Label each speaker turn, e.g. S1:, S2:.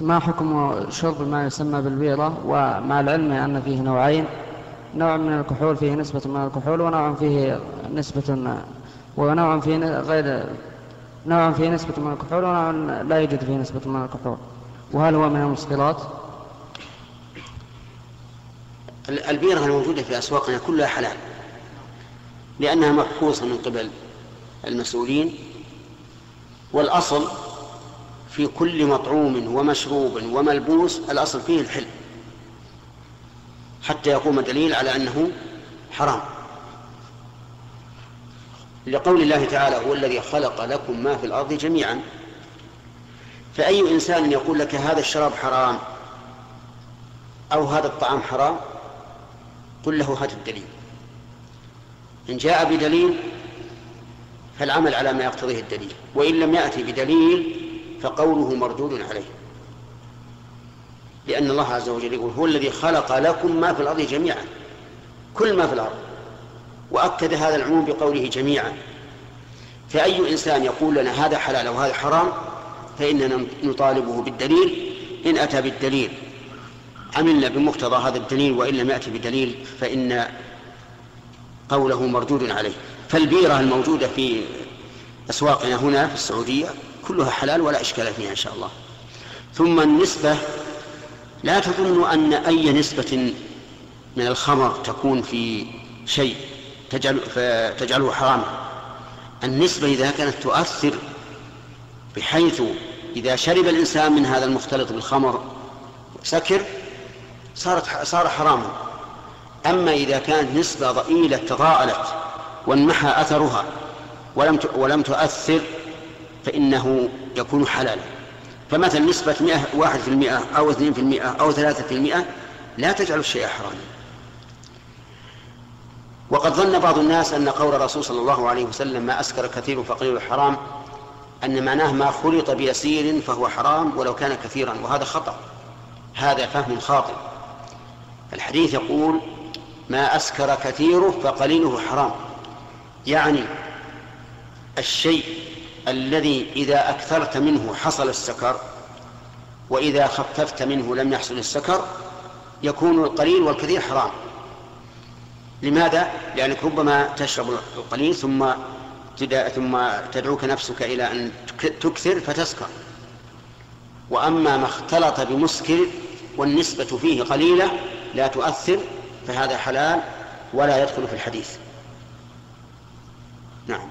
S1: ما حكم شرب ما يسمى بالبيرة ومع العلم أن فيه نوعين نوع من الكحول فيه نسبة من الكحول ونوع فيه نسبة ونوع فيه غير نوع فيه نسبة من الكحول ونوع لا يوجد فيه نسبة من الكحول وهل هو من المسكرات؟
S2: البيرة الموجودة في أسواقنا كلها حلال لأنها محفوظة من قبل المسؤولين والأصل في كل مطعوم ومشروب وملبوس الأصل فيه الحل حتى يقوم دليل على أنه حرام. لقول الله تعالى هو الذي خلق لكم ما في الأرض جميعا. فأي إنسان يقول لك هذا الشراب حرام أو هذا الطعام حرام؟ قل له هات الدليل. إن جاء بدليل فالعمل على ما يقتضيه الدليل. وإن لم يأتي بدليل فقوله مردود عليه. لأن الله عز وجل يقول هو الذي خلق لكم ما في الأرض جميعا كل ما في الأرض وأكد هذا العموم بقوله جميعا. فأي إنسان يقول لنا هذا حلال وهذا حرام فإننا نطالبه بالدليل. إن أتى بالدليل عملنا بمقتضى هذا الدليل وإن لم يأتي بدليل فإن قوله مردود عليه. فالبيرة الموجودة في أسواقنا هنا في السعودية كلها حلال ولا إشكال فيها إن شاء الله. ثم النسبة لا تظن أن أي نسبة من الخمر تكون في شيء تجعل تجعله حراما النسبة إذا كانت تؤثر بحيث إذا شرب الإنسان من هذا المختلط بالخمر سكر صارت صار حراما أما إذا كانت نسبة ضئيلة تضاءلت وانمحى أثرها ولم ولم تؤثر فإنه يكون حلالا. فمثلا نسبة مئة واحد في المئة أو اثنين في المئة أو ثلاثة في المئة لا تجعل الشيء حراما. وقد ظن بعض الناس أن قول الرسول صلى الله عليه وسلم ما أسكر كثير فقليل حرام أن معناه ما خلط بيسير فهو حرام ولو كان كثيرا وهذا خطأ. هذا فهم خاطئ. الحديث يقول ما أسكر كثيره فقليله حرام يعني الشيء الذي إذا أكثرت منه حصل السكر وإذا خففت منه لم يحصل السكر يكون القليل والكثير حرام. لماذا؟ لأنك ربما تشرب القليل ثم ثم تدعوك نفسك إلى أن تكثر فتسكر. وأما ما اختلط بمسكر والنسبة فيه قليلة لا تؤثر فهذا حلال ولا يدخل في الحديث. نعم.